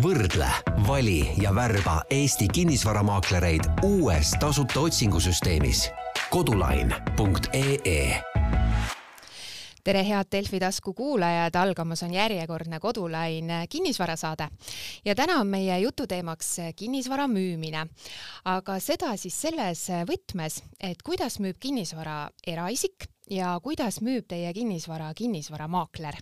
võrdle, vali ja värba Eesti kinnisvaramaaklereid uues tasuta otsingusüsteemis. kodulain.ee tere, head Delfi tasku kuulajad, algamas on järjekordne Kodulain kinnisvarasaade. Ja täna on meie jututeemaks kinnisvara müümine. aga seda siis selles võtmes, et kuidas müüb kinnisvara eraisik ja kuidas müüb teie kinnisvara kinnisvaramaakler.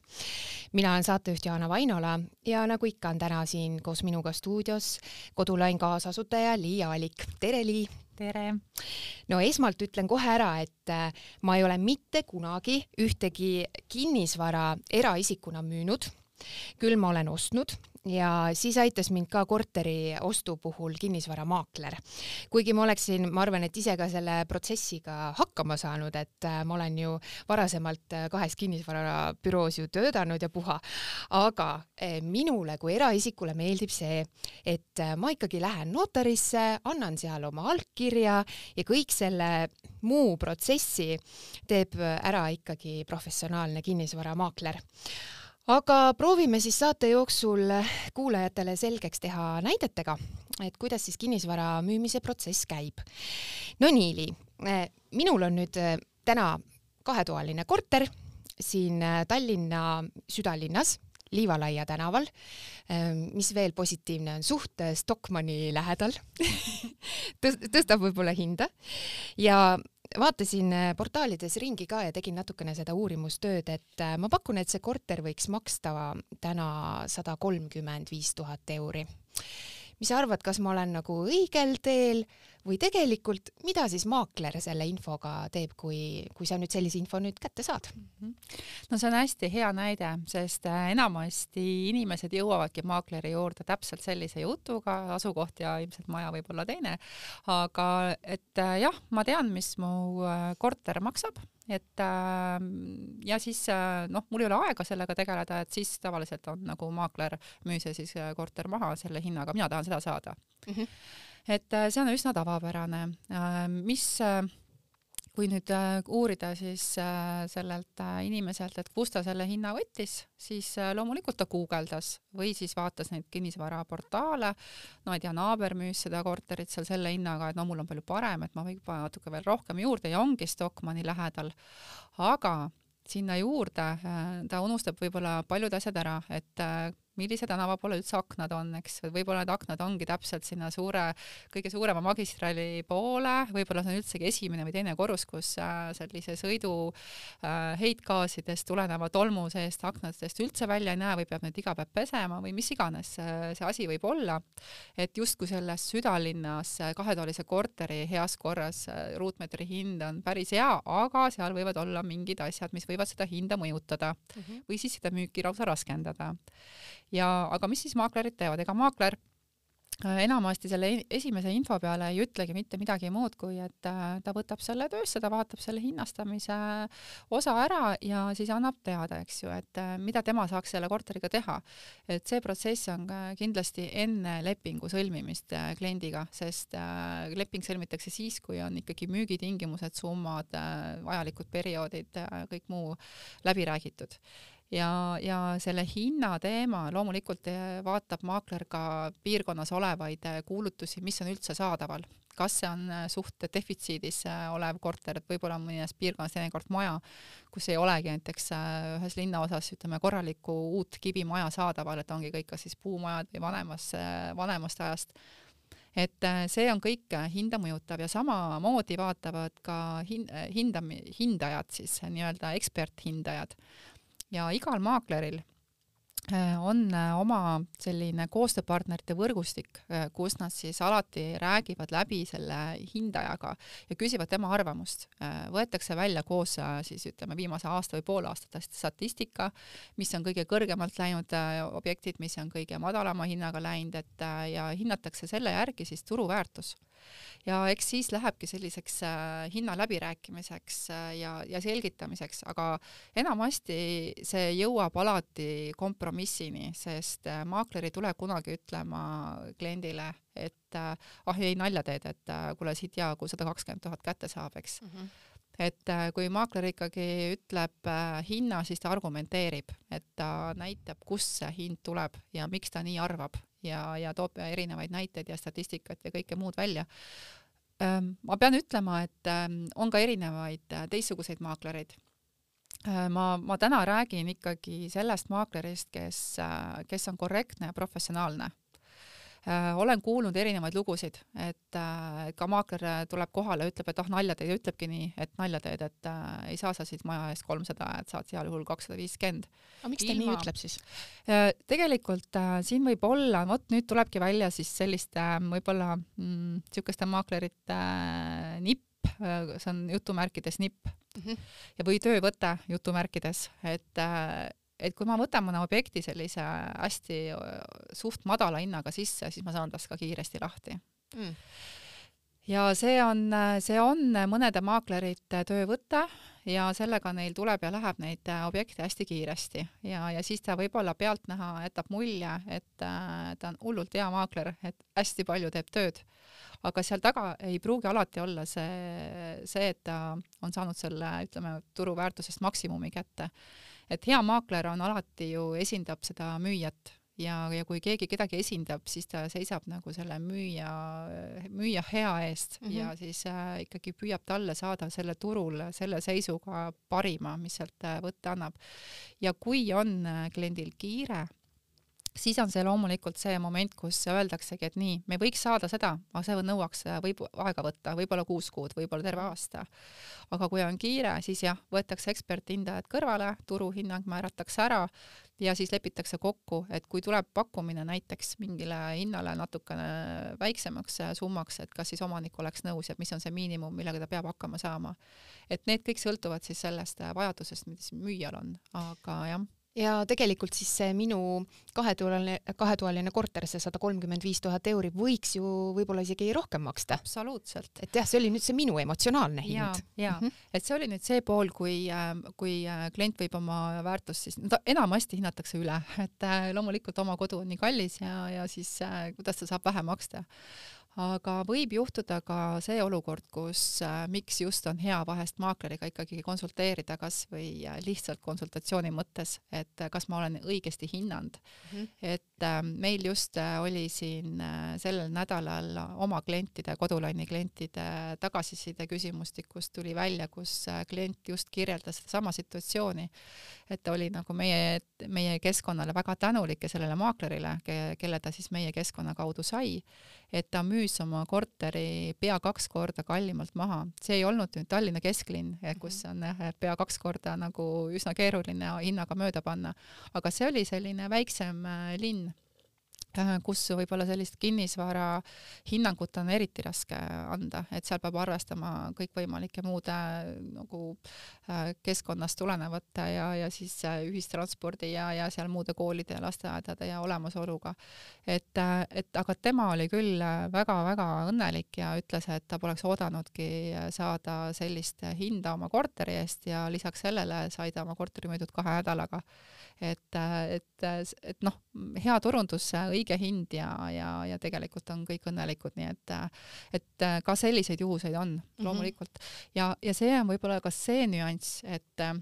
mina olen saatejuht Jaana Vainola ja nagu ikka on täna siin koos minuga stuudios Kodulain kaasasutaja Lii Aalik. tere, Lii! tere! no esmalt ütlen kohe ära, et äh, ma ei ole mitte kunagi ühtegi kinnisvara eraisikuna müünud, küll ma olen ostnud ja siis aitas mind ka korteri ostu puhul kinnisvaramaakler. kuigi ma oleksin, ma arvan, et ise ka selle protsessiga hakkama saanud, et äh, ma olen ju varasemalt äh, kahes kinnisvarabüroos ju töötanud ja puha, aga äh, minule kui eraisikule meeldib see, et ma ikkagi lähen notarisse, annan seal oma allkirja ja kõik selle muu protsessi teeb ära ikkagi professionaalne kinnisvaramaakler aga proovime siis saate jooksul kuulajatele selgeks teha näidetega, et kuidas siis kinnisvara müümise protsess käib. no nii, Li, minul on nüüd äh, täna kahetoaline korter siin äh, Tallinna südalinnas Liivalaia tänaval. Äh, mis veel positiivne on, suht Stockmanni lähedal tõstab võib-olla hinda ja vaatasin äh, portaalides ringi ka ja tegin natukene seda uurimustööd, et äh, ma pakun, et see korter võiks maksta täna sada kolmkümmend viis tuhat euri. mis sa arvad, kas ma olen nagu õigel teel või tegelikult, mida siis maakler selle infoga teeb, kui, kui sa nüüd sellise info nüüd kätte saad? Mhm. no see on hästi hea näide, sest äh, enamasti inimesed jõuavadki maakleri juurde täpselt sellise jutuga, asukoht ja ilmselt maja võib olla teine, aga et äh, jah, ma tean, mis mu äh, korter maksab et ja siis noh, mul ei ole aega sellega tegeleda, et siis tavaliselt on nagu maakler müüs ja siis korter maha selle hinnaga, mina tahan seda saada mm. -hmm et äh, see on üsna tavapärane. Äh, mis äh, kui nüüd uurida siis sellelt inimeselt, et kust ta selle hinna võttis, siis loomulikult ta guugeldas või siis vaatas neid kinnisvaraportaale, no ei tea, naaber müüs seda korterit seal selle hinnaga, et no mul on palju parem, et ma võin natuke veel rohkem juurde ja ongi Stockmanni lähedal. aga sinna juurde ta unustab võib-olla paljud asjad ära, et millise tänava poole üldse aknad on, eks, võib-olla need aknad ongi täpselt sinna suure, kõige suurema magistraali poole, võib-olla see on üldsegi esimene või teine korrus, kus äh, sellise sõidu äh, heitgaasidest tuleneva tolmu seest aknadest üldse välja ei näe või peab need iga päev pesema või mis iganes äh, see asi võib olla. et justkui selles südalinnas kahetoalise korteri heas korras ruutmeetri hind on päris hea, aga seal võivad olla mingid asjad, mis võivad seda hinda mõjutada mm -hmm. või siis seda müüki lausa raskendada ja aga mis siis maaklerid teevad, ega maakler äh, enamasti selle esimese info peale ei ütlegi mitte midagi muud, kui et äh, ta võtab selle töösse, ta vaatab selle hinnastamise osa ära ja siis annab teada, eks ju, et äh, mida tema saaks selle korteriga teha. et see protsess on kindlasti enne lepingu sõlmimist kliendiga, sest leping sõlmitakse siis, kui on ikkagi müügitingimused, summad, vajalikud perioodid, kõik muu läbi räägitud ja, ja selle hinna teema loomulikult eh, vaatab maakler ka piirkonnas olevaid eh, kuulutusi, mis on üldse saadaval, kas see on eh, suht defitsiidis olev korter, et võib-olla on mõnes piirkonnas teinekord maja, kus ei olegi näiteks ühes linnaosas ütleme korralikku uut kivimaja saadaval, et ongi kõik kas siis puumajad või vanemas, vanemast ajast. Et see on kõik hinda mõjutav ja samamoodi vaatavad ka hin-, hinda, hindajad siis, nii-öelda eksperthindajad ja igal maakleril on äh, oma selline koostööpartnerite võrgustik, äh, kus nad siis alati räägivad läbi selle hindajaga ja küsivad tema arvamust. võetakse välja koos siis ütleme viimase aasta või poole aastate statistika, mis on kõige kõrgemalt läinud objektid, mis on kõige madalama hinnaga läinud, et ja hinnatakse selle järgi siis turuväärtus ja eks siis lähebki selliseks äh, hinna läbirääkimiseks äh, ja, ja selgitamiseks, aga enamasti see jõuab alati kompromissini, sest äh, maakler ei tule kunagi ütlema kliendile, et ah ei nalja teed, et kuule siit jaagu sada kakskümmend tuhat kätte saab, eks mm. -hmm et kui maakler ikkagi ütleb hinna, siis ta argumenteerib, et ta näitab, kust see hind tuleb ja miks ta nii arvab ja, ja toob erinevaid näiteid ja statistikat ja kõike muud välja. ma pean ütlema, et on ka erinevaid teistsuguseid maaklereid ma, ma täna räägin ikkagi sellest maaklerist, kes, kes on korrektne ja professionaalne Äh, olen kuulnud erinevaid lugusid, et äh, ka maakler tuleb kohale, ütleb, et ah nalja teed ja ütlebki nii, et nalja teed, et äh, ei saa sa siis maja eest kolmsada, et saad heal juhul kakssada viiskümmend. aga miks ta Ilma... nii ütleb siis? tegelikult siin võib olla, vot nüüd tulebki välja siis selliste võib-olla niisuguste mm, maaklerite nipp, see on jutumärkides nipp mm -hmm. ja, või töövõte jutumärkides, et et kui ma võtan mõne objekti sellise hästi suht madala hinnaga sisse, siis ma saan tast ka kiiresti lahti mm. Ja see on, see on mõnede maaklerite töövõte ja sellega neil tuleb ja läheb neid objekte hästi kiiresti. Ja, ja siis ta võib-olla pealtnäha jätab mulje, et äh, ta on hullult hea maakler, et hästi palju teeb tööd. Aga seal taga ei pruugi alati olla see, see, et ta on saanud selle, ütleme, turuväärtusest maksimumi kätte. Et hea maakler on alati ju, esindab seda müüjat ja, ja kui keegi kedagi esindab, siis ta seisab nagu selle müüja, müüja hea eest mm -hmm. ja siis äh, ikkagi püüab talle saada selle turul selle seisuga parima, mis sealt äh, võtta annab. ja kui on äh, kliendil kiire siis on see loomulikult see moment, kus öeldaksegi, et nii, me võiks saada seda, aga see nõuaks, võib aega võtta, võib-olla kuus kuud, võib-olla terve aasta. aga kui on kiire, siis jah, võetakse eksperthindajad kõrvale, turuhinnang määratakse ära ja siis lepitakse kokku, et kui tuleb pakkumine näiteks mingile hinnale natukene väiksemaks summaks, et kas siis omanik oleks nõus ja mis on see miinimum, millega ta peab hakkama saama. et need kõik sõltuvad siis sellest vajadusest, mis müüjal on, aga jah ja tegelikult siis see minu kahetoaline, kahetoaline korter, see sada kolmkümmend viis tuhat euri võiks ju võib-olla isegi rohkem maksta. absoluutselt. et jah, see oli nüüd see minu emotsionaalne hind. ja, ja mm, -hmm. et see oli nüüd see pool, kui, äh, kui äh, klient võib oma väärtust siis, no enamasti hinnatakse üle, et äh, loomulikult oma kodu on nii kallis ja, ja siis kuidas ta saab vähe maksta aga võib juhtuda ka see olukord, kus äh, miks just on hea vahest maakleriga ikkagi konsulteerida kas või äh, lihtsalt konsultatsiooni mõttes, et äh, kas ma olen õigesti hinnanud mm. -hmm. et äh, meil just äh, oli siin äh, sellel nädalal oma klientide, Kodulaini klientide tagasiside küsimustikust tuli välja, kus klient just kirjeldas sedasama situatsiooni, et ta oli nagu meie, meie keskkonnale väga tänulik ja sellele maaklerile, kelle ta siis meie keskkonna kaudu sai, et ta müüs oma korteri pea kaks korda kallimalt maha. see ei olnud nüüd Tallinna kesklinn, kus mhm. on pea kaks korda nagu üsna keeruline hinnaga mööda panna, aga see oli selline väiksem linn kus võib-olla sellist kinnisvara hinnangut on eriti raske anda, et seal peab arvestama kõikvõimalike muude nagu äh, keskkonnast tulenevate ja, ja siis äh, ühistranspordi ja, ja seal muude koolide ja lasteaedade ja olemasoluga. et, et aga tema oli küll väga-väga õnnelik ja ütles, et ta poleks oodanudki saada sellist hinda oma korteri eest ja lisaks sellele sai ta oma korteri müüdud kahe nädalaga et, et, et noh, hea turundus, õige hind ja, ja, ja tegelikult on kõik õnnelikud, nii et, et ka selliseid juhuseid on mm -hmm. loomulikult. ja, ja see on võib-olla ka see nüanss, et äh,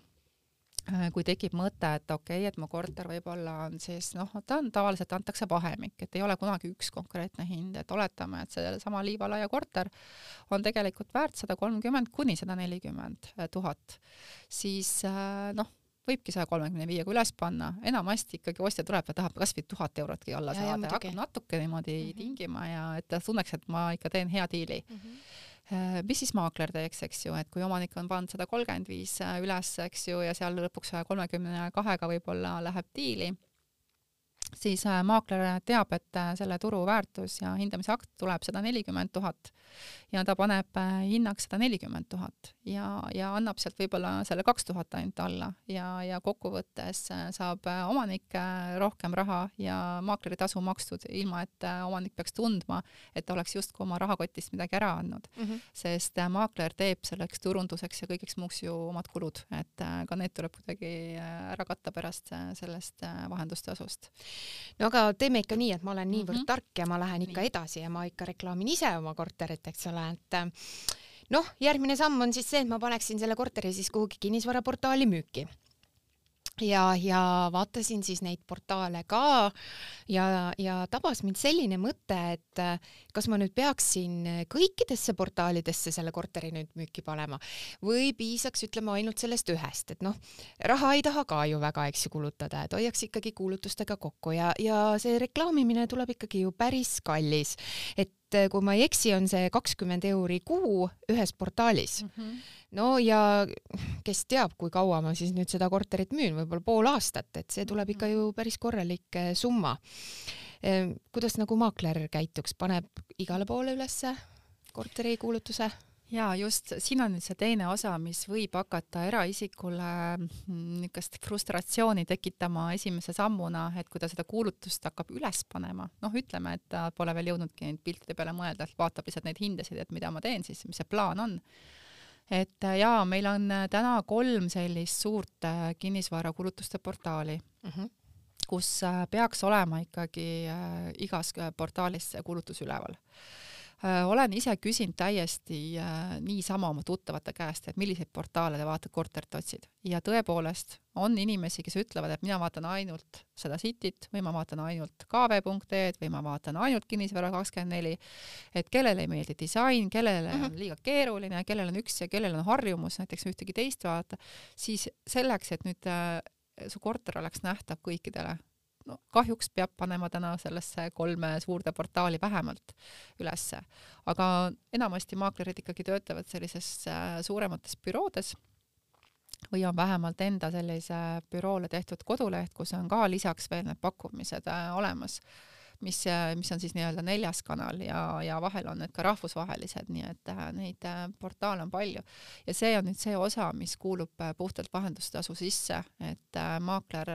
kui tekib mõte, et okei okay,, et mu korter võib-olla on siis noh, ta on tavaliselt antakse vahemik, et ei ole kunagi üks konkreetne hind, et oletame, et sellesama Liivalaia korter on tegelikult väärt sada kolmkümmend kuni sada nelikümmend tuhat, siis äh, noh, võibki saja kolmekümne viiega üles panna, enamasti ikkagi ostja tuleb ja tahab kasvõi tuhat eurotki alla ja, saada hakkab natuke niimoodi mm -hmm. tingima ja et ta tunneks, et ma ikka teen hea diili mm. -hmm. mis siis maakler teeks, eks ju, et kui omanik on pannud sada kolmkümmend viis äh, üles, eks ju, ja seal lõpuks saja kolmekümne kahega võib-olla läheb diili siis äh, maakler teab, et selle turuväärtus ja hindamise akt tuleb sada nelikümmend tuhat ja ta paneb hinnaks sada nelikümmend tuhat ja, ja annab sealt võib-olla selle kaks tuhat ainult alla ja, ja kokkuvõttes äh, saab äh, omanik rohkem raha ja maakleritasu makstud, ilma et omanik peaks tundma, et ta oleks justkui oma rahakotist midagi ära andnud mm. -hmm. sest maakler teeb selleks turunduseks ja kõigeks muuks ju omad kulud, et ka need tuleb kuidagi ära katta pärast sellest vahendustasust. no aga teeme ikka nii, et ma olen niivõrd mm -hmm. tark ja ma lähen ikka nii. edasi ja ma ikka reklaamin ise oma korterit, eks ole, et äh, noh, järgmine samm on siis see, et ma paneksin selle korteri siis kuhugi kinnisvaraportaali müüki. Ja, ja vaatasin siis neid portaale ka ja, ja tabas mind selline mõte, et äh, kas ma nüüd peaksin kõikidesse portaalidesse selle korteri nüüd müüki panema või piisaks, ütleme ainult sellest ühest, et noh, raha ei taha ka ju väga, eks ju, kulutada, et hoiaks ikkagi kuulutustega kokku ja, ja see reklaamimine tuleb ikkagi ju päris kallis, et kui ma ei eksi, on see kakskümmend euri kuu ühes portaalis mm. -hmm no ja kes teab, kui kaua ma siis nüüd seda korterit müün, võib-olla pool aastat, et see tuleb ikka ju päris korralik eh, summa. Kuidas nagu maakler käituks, paneb igale poole ülesse korterikuulutuse? Ja just siin on nüüd see teine osa, mis võib hakata eraisikule mm, niisugust frustratsiooni tekitama esimese sammuna, et kui ta seda kuulutust hakkab üles panema, noh, ütleme, et ta pole veel jõudnudki neid piltide peale mõelda, et vaatab lihtsalt neid hindasid, et mida ma teen siis, mis see plaan on. Et äh, jaa, meil on äh, täna kolm sellist suurt äh, kinnisvarakulutuste portaali mm, -hmm. kus peaks olema ikkagi igas portaalis see kulutus üleval olen ise küsinud täiesti niisama oma tuttavate käest, et milliseid portaale te vaatate korterit otsid ja tõepoolest on inimesi, kes ütlevad, et mina vaatan ainult seda Cityt või ma vaatan ainult kv.ee-d või ma vaatan ainult Kinnisvara kakskümmend neli, et kellele ei meeldi disain, kellele mm -hmm. on liiga keeruline, kellel on üks ja kellel on harjumus näiteks ühtegi teist vaadata, siis selleks, et nüüd äh, su korter oleks nähtav kõikidele, no kahjuks peab panema täna sellesse kolme suurde portaali vähemalt ülesse. aga enamasti maaklerid ikkagi töötavad sellises äh, suuremates büroodes või on vähemalt enda sellise büroole tehtud koduleht, kus on ka lisaks veel need pakkumised äh, olemas mis, mis on siis nii-öelda neljas kanal ja, ja vahel on need ka rahvusvahelised, nii et äh, neid äh, portaale on palju. ja see on nüüd see osa, mis kuulub äh, puhtalt vahendustasu sisse, et maakler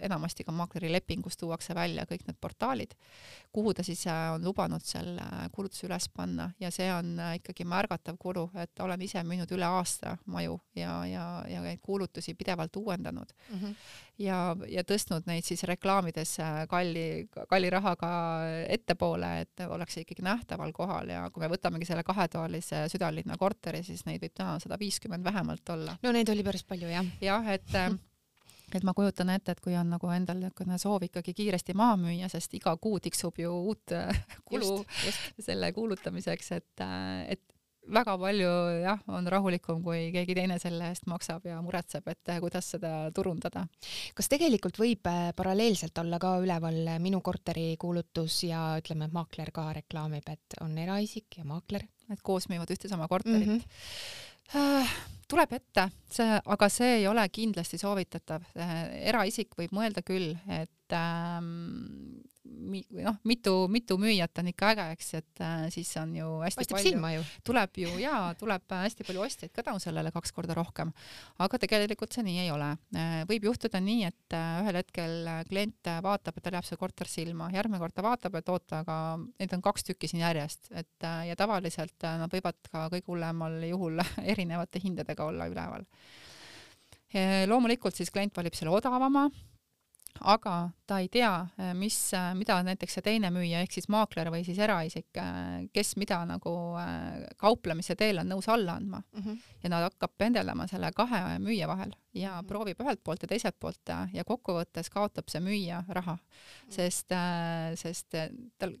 enamasti ka maakleri lepingus tuuakse välja kõik need portaalid, kuhu ta siis on lubanud selle kuulutuse üles panna ja see on ikkagi märgatav kulu, et olen ise müünud üle aasta maju ja, ja, ja neid kuulutusi pidevalt uuendanud mm. -hmm. Ja, ja tõstnud neid siis reklaamides kalli kalli rahaga ettepoole, et oleks ikkagi nähtaval kohal ja kui me võtamegi selle kahetoalise südalinna korteri, siis neid võib täna sada viiskümmend vähemalt olla. no neid oli päris palju jah. jah, et et ma kujutan ette, et kui on nagu endal niisugune soov ikkagi kiiresti maha müüa, sest iga kuu tiksub ju uut kulu just, just. selle kuulutamiseks, et, et väga palju jah, on rahulikum, kui keegi teine selle eest maksab ja muretseb, et eh, kuidas seda turundada. kas tegelikult võib eh, paralleelselt olla ka üleval minu korteri kuulutus ja ütleme, maakler ka reklaamib, et on eraisik ja maakler? et koos müüvad ühte sama korterit mm. -hmm. tuleb ette, see, aga see ei ole kindlasti soovitatav. eraisik võib mõelda küll, et ähm, mi, või noh, mitu, mitu müüjat on ikka äge, eks, et äh, siis on ju hästi Paistab palju, tuleb ju jaa, tuleb hästi palju ostjaid ka tänu sellele kaks korda rohkem. aga tegelikult see nii ei ole. Äh, võib juhtuda nii, et äh, ühel hetkel klient vaatab, et tal jääb see korter silma, järgmine kord ta vaatab, et oota, aga neid on kaks tükki siin järjest, et äh, ja tavaliselt äh, nad võivad ka kõige hullemal juhul erinevate hindadega olla üleval loomulikult siis klient valib selle odavama, aga ta ei tea, äh, mis, äh, mida näiteks see teine müüja ehk siis maakler või siis eraisik, äh, kes mida nagu kauplemise teel on nõus alla andma mm. -hmm. ja ta hakkab pendeldama selle kahe müüja vahel ja mm -hmm. proovib ühelt poolt ja teiselt poolt ja, ja kokkuvõttes kaotab see müüja raha mm, -hmm. sest, sest tal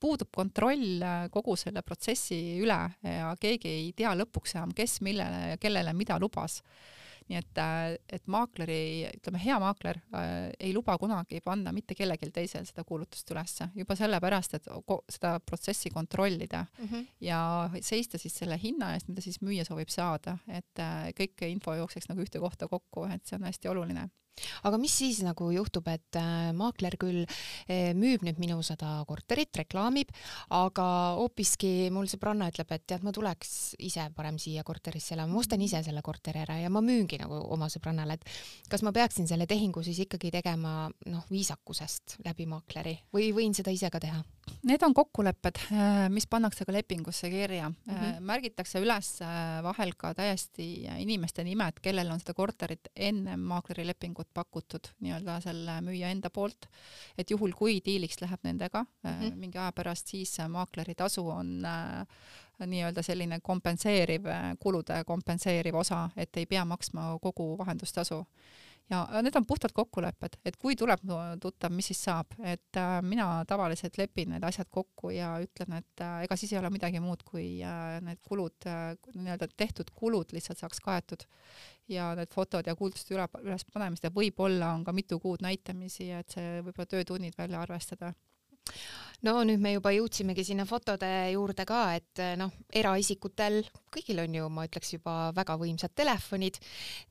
puudub kontroll kogu selle protsessi üle ja keegi ei tea lõpuks enam, kes millele ja kellele mida lubas nii et, äh, et maakleri, ütleme, hea maakler äh, ei luba kunagi panna mitte kellelgi teisel seda kuulutust ülesse, juba sellepärast, et seda protsessi kontrollida mm -hmm. ja seista siis selle hinna eest, mida siis müüja soovib saada, et äh, kõik info jookseks nagu ühte kohta kokku, et see on hästi oluline aga mis siis nagu juhtub, et äh, maakler küll äh, müüb nüüd minu seda korterit, reklaamib, aga hoopiski mul sõbranna ütleb, et tead, ma tuleks ise parem siia korterisse elama, ma ostan ise selle korteri ära ja ma müüngi nagu oma sõbrannale, et kas ma peaksin selle tehingu siis ikkagi tegema noh, viisakusest läbi maakleri või võin seda ise ka teha? Need on kokkulepped, äh, mis pannakse ka lepingusse kirja mm. -hmm. märgitakse üles vahel ka täiesti inimeste nimed, kellel on seda korterit enne maakleri lepingut pakkunud pakutud nii-öelda selle müüja enda poolt, et juhul, kui diiliks läheb nendega mm -hmm. mingi aja pärast, siis maakleri tasu on äh, nii-öelda selline kompenseeriv, kulude kompenseeriv osa, et ei pea maksma kogu vahendustasu ja need on puhtad kokkulepped, et kui tuleb tuttav, mis siis saab, et äh, mina tavaliselt lepin need asjad kokku ja ütlen, et äh, ega siis ei ole midagi muud, kui äh, need kulud äh,, nii-öelda tehtud kulud lihtsalt saaks kaetud ja need fotod ja kuulduste üle, ülespanemist ja võib-olla on ka mitu kuud näitamisi, et see võib-olla töötunnid välja arvestada no nüüd me juba jõudsimegi sinna fotode juurde ka, et noh, eraisikutel, kõigil on ju, ma ütleks juba väga võimsad telefonid,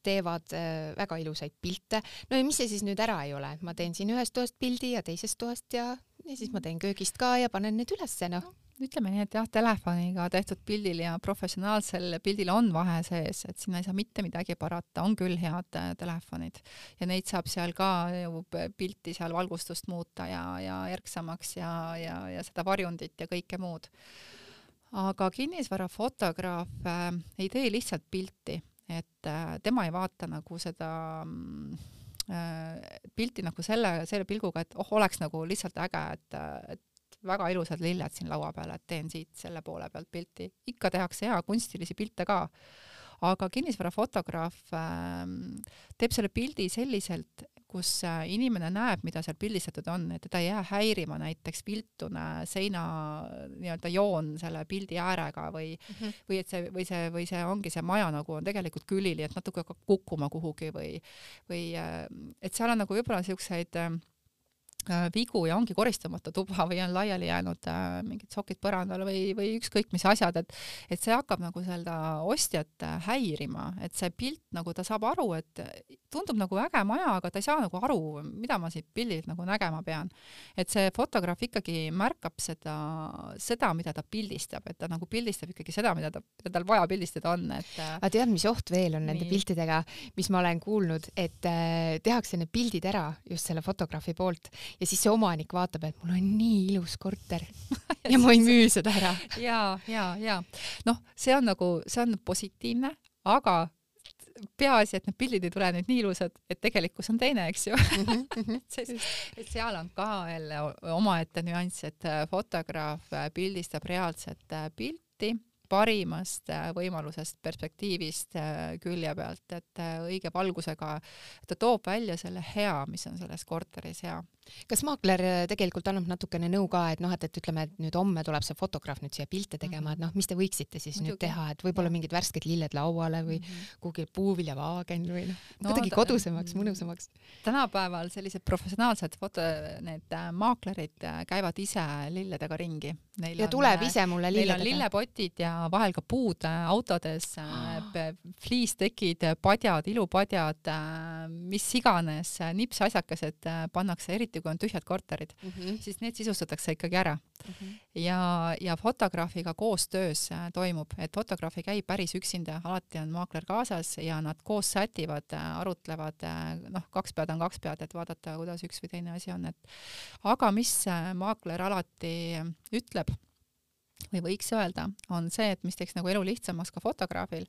teevad äh, väga ilusaid pilte. no ja mis see siis nüüd ära ei ole, ma teen siin ühest toast pildi ja teisest toast ja, ja siis ma teen köögist ka ja panen need ülesse, noh ütleme nii, et jah, telefoniga tehtud pildil ja professionaalsel pildil on vahe sees, et sinna ei saa mitte midagi parata, on küll head äh, telefonid ja neid saab seal ka ju pilti seal valgustust muuta ja, ja erksamaks ja, ja, ja seda varjundit ja kõike muud. aga kinnisvarafotograaf äh, ei tee lihtsalt pilti, et äh, tema ei vaata nagu seda äh, pilti nagu selle, selle pilguga, et oh, oleks nagu lihtsalt äge, et, et väga ilusad lilled siin laua peal, et teen siit selle poole pealt pilti. ikka tehakse hea kunstilisi pilte ka, aga kinnisvarafotograaf äh, teeb selle pildi selliselt, kus äh, inimene näeb, mida seal pildistatud on, et teda ei jää häirima näiteks viltune seina nii-öelda joon selle pildi äärega või mm, -hmm. või et see, või see, või see ongi see maja nagu on tegelikult külili, et natuke hakkab kukkuma kuhugi või, või äh, et seal on nagu võib-olla siukseid äh, Äh, vigu ja ongi koristamata tuba või on laiali jäänud äh, mingid sokid põrandal või, või ükskõik mis asjad, et et see hakkab nagu seda ostjat äh, häirima, et see pilt nagu ta saab aru, et tundub nagu äge maja, aga ta ei saa nagu aru, mida ma siit pildilt nagu nägema pean. et see fotograaf ikkagi märkab seda, seda, mida ta pildistab, et ta nagu pildistab ikkagi seda, mida ta, mida tal vaja pildistada on, et aga tead, mis oht veel on nende nii. piltidega, mis ma olen kuulnud, et äh, tehakse need pildid ära just selle fotograafi poolt ja siis see omanik vaatab, et mul on nii ilus korter ja ma ei müü seda ära. ja, ja, ja noh, see on nagu, see on positiivne, aga peaasi, et need pildid ei tule nüüd nii ilusad, et tegelikkus on teine, eks ju. -hmm. sest, et seal on ka jälle omaette nüanss, et fotograaf pildistab reaalset pilti parimast äh, võimalusest perspektiivist äh, külje pealt, et äh, õige valgusega ta toob välja selle hea, mis on selles korteris hea kas maakler tegelikult annab natukene nõu ka, et noh, et, et ütleme, et nüüd homme tuleb see fotograaf nüüd siia pilte tegema, et noh, mis te võiksite siis Muidugi. nüüd teha, et võib-olla mingid värsked lilled lauale või mm -hmm. kuhugi puuviljavaagen või noh no, no, kuidagi kodusemaks, mõnusamaks. tänapäeval sellised professionaalsed foto, need maaklerid käivad ise lilledega ringi Neil ja on, tuleb ise mulle lilledega. Neil on lillepotid ja vahel ka puud äh, autodes oh., fliistekid, padjad, ilupadjad, äh, mis iganes, nipsasjakesed pannakse, eriti kui on tühjad korterid mm, -hmm. siis need sisustatakse ikkagi ära mm. -hmm. ja, ja fotograafiga koostöös toimub, et fotograaf ei käi päris üksinda, alati on maakler kaasas ja nad koos sätivad, arutlevad, noh, kaks pead on kaks pead, et vaadata, kuidas üks või teine asi on, et aga mis maakler alati ütleb, või võiks öelda, on see, et mis teeks nagu elu lihtsamaks ka fotograafil,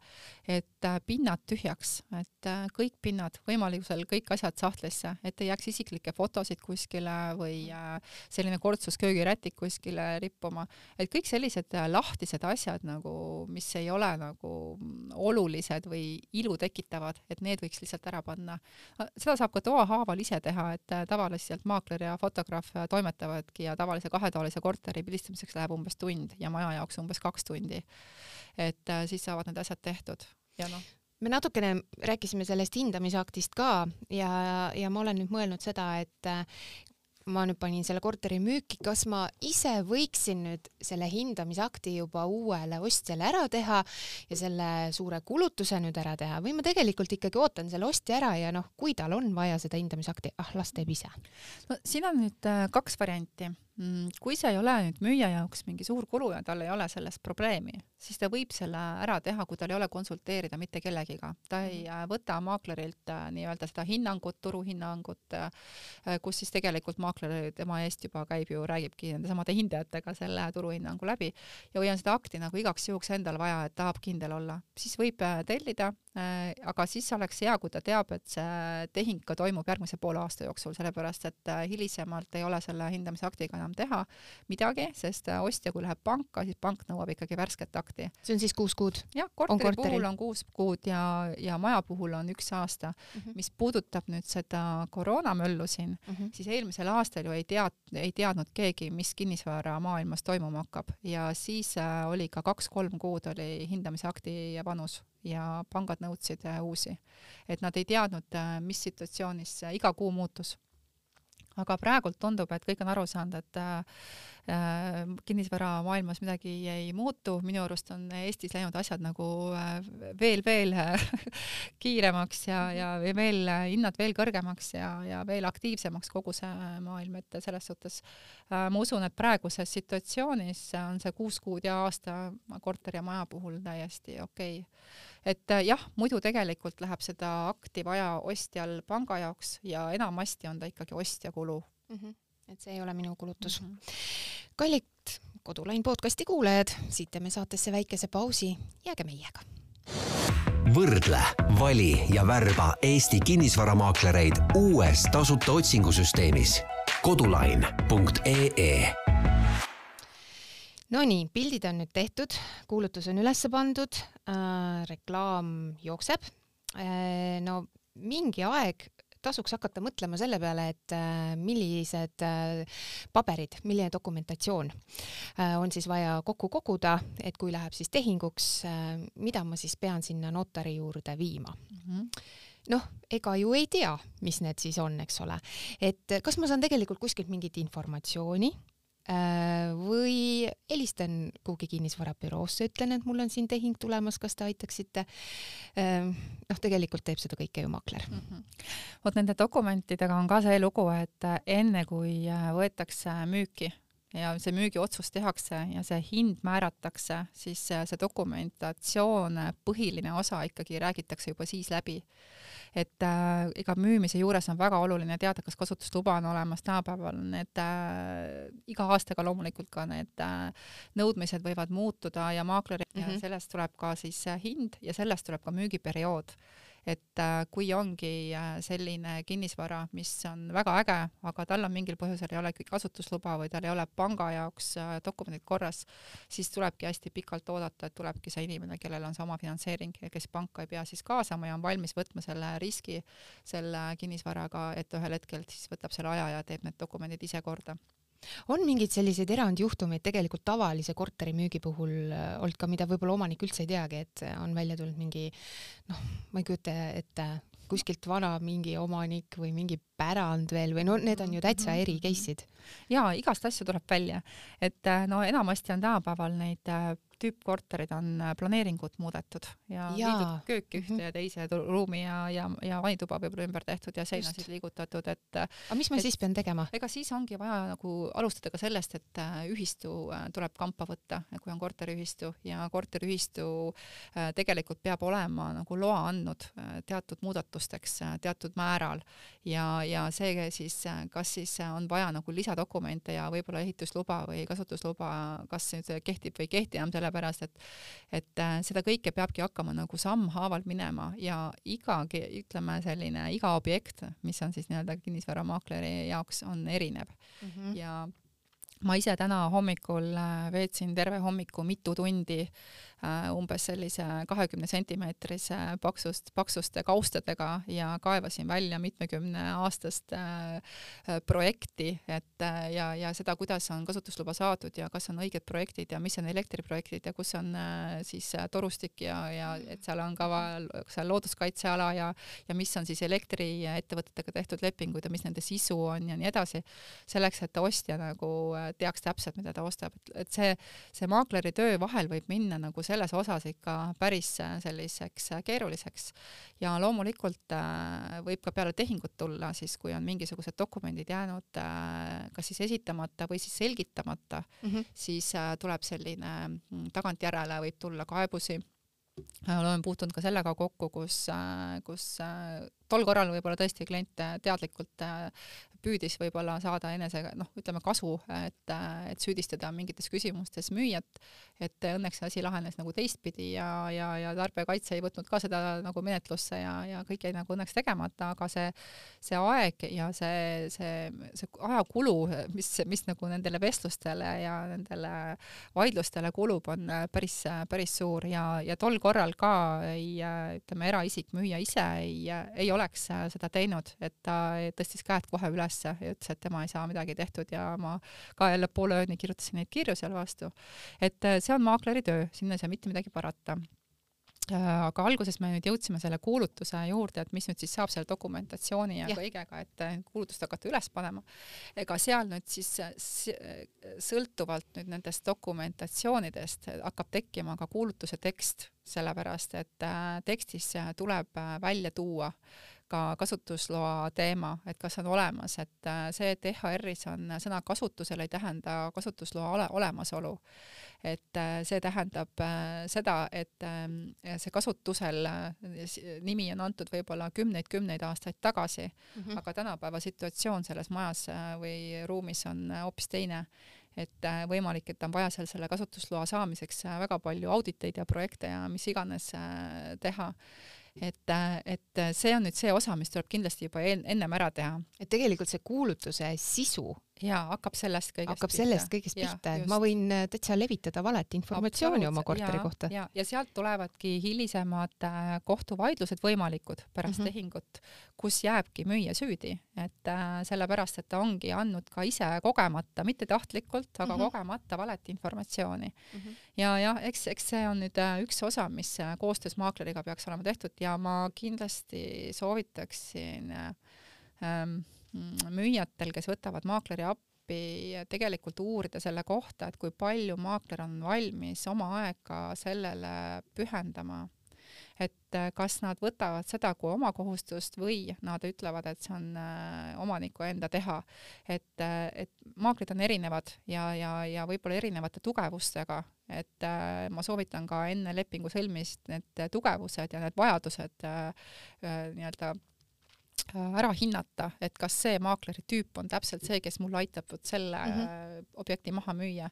et äh, pinnad tühjaks, et äh, kõik pinnad, võimalusel kõik asjad sahtlisse, et ei jääks isiklikke fotosid kuskile või äh, selline kortsus köögirätik kuskile rippuma, et kõik sellised lahtised asjad nagu, mis ei ole nagu olulised või ilu tekitavad, et need võiks lihtsalt ära panna. seda saab ka toahaaval ise teha, et tavaliselt maakler ja fotograaf toimetavadki ja tavalise kahetoalise korteri pildistamiseks läheb umbes tund ja maja jaoks umbes kaks tundi. et äh, siis saavad need asjad tehtud. Ja noh. Me natukene rääkisime sellest hindamisaktist ka ja, ja ma olen nüüd mõelnud seda, et äh, ma nüüd panin selle korteri müüki, kas ma ise võiksin nüüd selle hindamisakti juba uuele ostjale ära teha ja selle suure kulutuse nüüd ära teha? Või ma tegelikult ikkagi ootan selle ostja ära ja noh, kui tal on vaja seda hindamisakti, ah las teeb ise. no siin on nüüd äh, kaks varianti kui see ei ole nüüd müüja jaoks mingi suur kulu ja tal ei ole sellest probleemi, siis ta võib selle ära teha, kui tal ei ole konsulteerida mitte kellegiga. ta ei mm. äh, võta maaklerilt äh, nii-öelda seda hinnangut, turuhinnangut, äh, kus siis tegelikult maakler tema eest juba käib ju, räägibki nendesamade hindajatega selle turuhinnangu läbi ja on seda akti nagu igaks juhuks endal vaja, et tahab kindel olla, siis võib tellida aga siis oleks hea, kui ta teab, et see tehing ka toimub järgmise poole aasta jooksul, sellepärast et äh, hilisemalt ei ole selle hindamisaktiga enam teha midagi, sest äh, ostja, kui läheb panka, siis pank nõuab ikkagi värsket akti. see on siis kuus kuud? jah, korteri puhul on kuus kuud ja, ja maja puhul on üks aasta mm. -hmm. mis puudutab nüüd seda koroonamöllu siin mm, -hmm. siis eelmisel aastal ju ei tead-, ei teadnud keegi, mis kinnisvaramaailmas toimuma hakkab ja siis oli ka kaks-kolm kuud oli hindamisakti vanus ja pangad nõudsid äh, uusi. et nad ei teadnud, äh, mis situatsioonis iga kuu muutus. aga praegult tundub, et kõik on aru saanud, et äh, kinnisvaramaailmas midagi ei muutu, minu arust on Eestis läinud asjad nagu veel-veel kiiremaks ja, ja veel hinnad veel kõrgemaks ja, ja veel aktiivsemaks kogu see maailm, et selles suhtes ma usun, et praeguses situatsioonis on see kuus kuud ja aasta korteri ja maja puhul täiesti okei okay et äh, jah, muidu tegelikult läheb seda akti vaja ostjal panga jaoks ja enamasti on ta ikkagi ostja kulu mm. -hmm. et see ei ole minu kulutus mm. -hmm. kallid Kodulain podcasti kuulajad, siit teeme saatesse väikese pausi, jääge meiega võrdle, vali ja värba Eesti kinnisvaramaaklereid uues tasuta otsingusüsteemis kodulain.ee Nonii, pildid on nüüd tehtud, kuulutus on üles pandud äh,, reklaam jookseb äh,. no mingi aeg tasuks hakata mõtlema selle peale, et äh, millised äh, paberid, milline dokumentatsioon äh, on siis vaja kokku koguda, et kui läheb siis tehinguks äh,, mida ma siis pean sinna notari juurde viima mm. -hmm noh, ega ju ei tea, mis need siis on, eks ole, et kas ma saan tegelikult kuskilt mingit informatsiooni Äh, või helistan kuhugi kinnisvarabüroosse, ütlen, et mul on siin tehing tulemas, kas te aitaksite. Äh, noh, tegelikult teeb seda kõike ju makler mm. -hmm. vot nende dokumentidega on ka see lugu, et enne kui äh, võetakse müüki ja see müügiotsus tehakse ja see hind määratakse, siis see dokumentatsioon, põhiline osa ikkagi räägitakse juba siis läbi. Et äh, iga müümise juures on väga oluline teada, kas kasutusluba on olemas, tänapäeval need äh, iga aastaga loomulikult ka need äh, nõudmised võivad muutuda ja maakleri mm -hmm. ja sellest tuleb ka siis äh, hind ja sellest tuleb ka müügiperiood et äh, kui ongi äh, selline kinnisvara, mis on väga äge, aga tal on mingil põhjusel ei ole kasutusluba või tal ei ole panga jaoks äh, dokumendid korras, siis tulebki hästi pikalt oodata, et tulebki see inimene, kellel on see omafinantseering ja kes panka ei pea siis kaasama ja on valmis võtma selle riski selle kinnisvaraga, et ühel hetkel siis võtab selle aja ja teeb need dokumendid ise korda on mingeid selliseid erandjuhtumeid tegelikult tavalise korteri müügi puhul äh, olnud ka, mida võib-olla omanik üldse ei teagi, et on välja tulnud mingi noh, ma ei kujuta ette, kuskilt vana mingi omanik või mingi pärand veel või no need on ju täitsa eri case'id. ja igast asju tuleb välja, et äh, no enamasti on tänapäeval neid äh, tüüppkorterid on äh, planeeringut muudetud ja, ja. viidud kööki ühte mm -hmm. ja teise ruumi ja, ja, ja vanituba võib-olla ümber tehtud ja seinasid liigutatud, et aga mis ma et, siis pean tegema? ega siis ongi vaja nagu alustada ka sellest, et ühistu tuleb kampa võtta, kui on korteriühistu ja korteriühistu tegelikult peab olema nagu loa andnud teatud muudatusteks teatud määral ja, ja see siis, kas siis on vaja nagu lisadokumente ja võib-olla ehitusluba või kasutusluba, kas nüüd kehtib või ei kehti enam selle sellepärast et, et äh, seda kõike peabki hakkama nagu sammhaaval minema ja iga, ütleme selline iga objekt, mis on siis nii-öelda kinnisvaramaakleri jaoks, on erinev mm -hmm. ja ma ise täna hommikul äh, veetsin terve hommiku mitu tundi umbes sellise kahekümne sentimeetrise paksust, paksuste kaustadega ja kaevasin välja mitmekümne aastast äh, projekti, et äh, ja, ja seda, kuidas on kasutusluba saadud ja kas on õiged projektid ja mis on elektriprojektid ja kus on siis torustik ja, ja et seal on ka seal looduskaitseala ja, ja mis on siis elektriettevõtetega tehtud lepingud ja mis nende sisu on ja nii edasi, selleks, et ostja nagu teaks täpselt, mida ta ostab, et see, see maakleri töö vahel võib minna nagu selles osas ikka päris äh, selliseks äh, keeruliseks ja loomulikult äh, võib ka peale tehingut tulla siis, kui on mingisugused dokumendid jäänud kas siis esitamata või siis selgitamata mm, -hmm. siis tuleb selline mm, tagantjärele võib tulla kaebusi olen puutunud ka sellega kokku, kus, kus tol korral võib-olla tõesti klient teadlikult püüdis võib-olla saada enesega noh, ütleme kasu, et, et süüdistada mingites küsimustes müüjat, et õnneks see asi lahenes nagu teistpidi ja, ja, ja tarbijakaitse ei võtnud ka seda nagu menetlusse ja, ja kõik jäi nagu õnneks tegemata, aga see, see aeg ja see, see, see ajakulu, mis, mis nagu nendele vestlustele ja nendele vaidlustele kulub, on päris, päris suur ja, ja tol korral ka ei, ütleme, eraisik, müüja ise ei, ei oleks seda teinud, et ta tõstis käed kohe üles ülesse ja ütles, et tema ei saa midagi tehtud ja ma ka jälle poole ööni kirjutasin neid kirju seal vastu. et äh, see on maakleri töö, sinna ei saa mitte midagi parata äh, aga alguses me nüüd jõudsime selle kuulutuse juurde, et mis nüüd siis saab selle dokumentatsiooni ja, ja. kõigega, et äh, kuulutust hakata üles panema. ega seal nüüd siis sõltuvalt nüüd nendest dokumentatsioonidest hakkab tekkima ka kuulutuse tekst, sellepärast et tekstis tuleb välja tuua ka kasutusloa teema, et kas on olemas, et äh, see, et EHR-is on sõna kasutusel, ei tähenda kasutusloa ole, olemasolu. et äh, see tähendab äh, seda, et see kasutusel nimi on antud võib-olla kümneid-kümneid aastaid tagasi mm, -hmm. aga tänapäeva situatsioon selles majas või ruumis on hoopis teine et võimalik, et on vaja seal selle kasutusloa saamiseks väga palju auditeid ja projekte ja mis iganes teha et, et see on nüüd see osa, mis tuleb kindlasti juba ennem ära teha. et tegelikult see kuulutuse sisu jaa, hakkab sellest kõigest hakkab pihta. sellest kõigest pihta, et ma võin äh, täitsa levitada valet informatsiooni oma korteri ja, kohta. ja, ja sealt tulevadki hilisemad äh, kohtuvaidlused võimalikud pärast mm -hmm. tehingut, kus jääbki müüja süüdi, et äh, sellepärast, et ta ongi andnud ka ise kogemata, mitte tahtlikult, aga mm -hmm. kogemata valet informatsiooni mm. -hmm. ja jah, eks, eks see on nüüd äh, üks osa, mis äh, koostöös maakleriga peaks olema tehtud ja ma kindlasti soovitaksin äh, ähm, müüjatel, kes võtavad maakleri appi, tegelikult uurida selle kohta, et kui palju maakler on valmis oma aega sellele pühendama et äh, kas nad võtavad seda kui oma kohustust või nad ütlevad, et see on äh, omaniku enda teha. et, äh, et maakrid on erinevad ja, ja, ja võib-olla erinevate tugevustega, et ma soovitan ka enne lepingu sõlmist need tugevused ja need vajadused nii-öelda ära hinnata, et kas see maakleri tüüp on täpselt see, kes mulle aitab vot selle mm -hmm. objekti maha müüa.